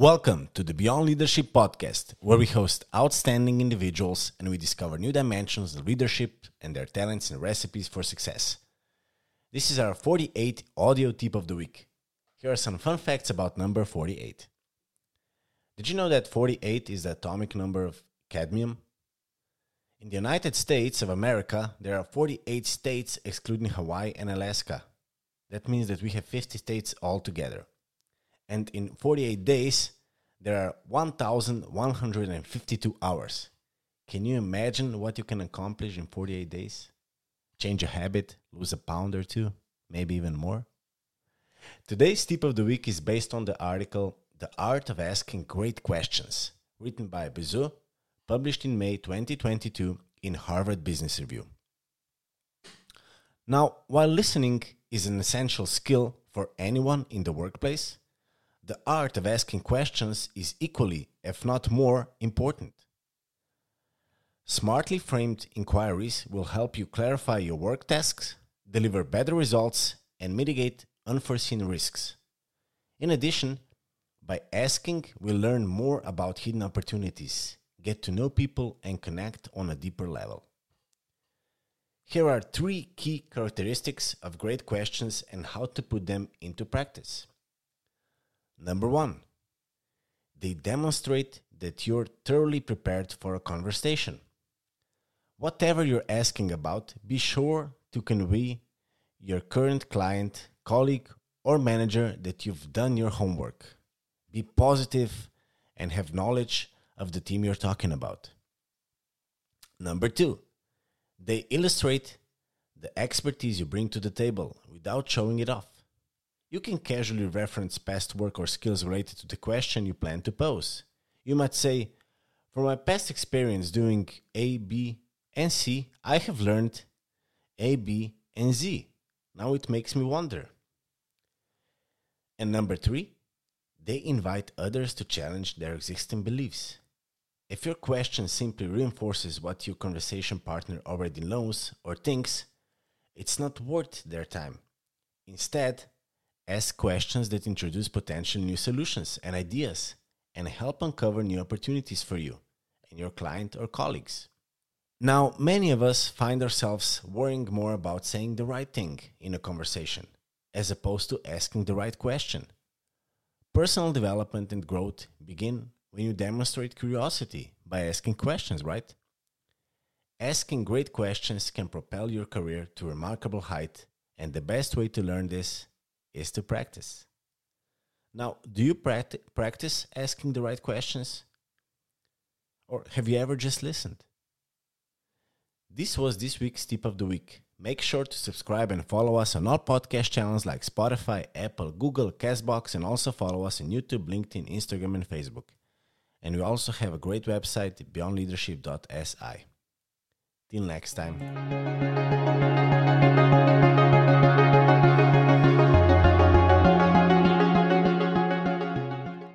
Welcome to the Beyond Leadership podcast, where we host outstanding individuals and we discover new dimensions of leadership and their talents and recipes for success. This is our 48 audio tip of the week. Here are some fun facts about number 48. Did you know that 48 is the atomic number of cadmium? In the United States of America, there are 48 states excluding Hawaii and Alaska. That means that we have 50 states altogether and in 48 days, there are 1,152 hours. Can you imagine what you can accomplish in 48 days? Change a habit, lose a pound or two, maybe even more? Today's tip of the week is based on the article The Art of Asking Great Questions, written by Bezo, published in May 2022 in Harvard Business Review. Now, while listening is an essential skill for anyone in the workplace, the art of asking questions is equally, if not more, important. Smartly framed inquiries will help you clarify your work tasks, deliver better results, and mitigate unforeseen risks. In addition, by asking, we'll learn more about hidden opportunities, get to know people, and connect on a deeper level. Here are three key characteristics of great questions and how to put them into practice. Number one, they demonstrate that you're thoroughly prepared for a conversation. Whatever you're asking about, be sure to convey your current client, colleague, or manager that you've done your homework. Be positive and have knowledge of the team you're talking about. Number two, they illustrate the expertise you bring to the table without showing it off. You can casually reference past work or skills related to the question you plan to pose. You might say, From my past experience doing A, B, and C, I have learned A, B, and Z. Now it makes me wonder. And number three, they invite others to challenge their existing beliefs. If your question simply reinforces what your conversation partner already knows or thinks, it's not worth their time. Instead, Ask questions that introduce potential new solutions and ideas and help uncover new opportunities for you and your client or colleagues. Now, many of us find ourselves worrying more about saying the right thing in a conversation as opposed to asking the right question. Personal development and growth begin when you demonstrate curiosity by asking questions, right? Asking great questions can propel your career to remarkable height, and the best way to learn this is to practice. Now, do you practi- practice asking the right questions? Or have you ever just listened? This was this week's tip of the week. Make sure to subscribe and follow us on all podcast channels like Spotify, Apple, Google, Castbox, and also follow us on YouTube, LinkedIn, Instagram, and Facebook. And we also have a great website, beyondleadership.si. Till next time.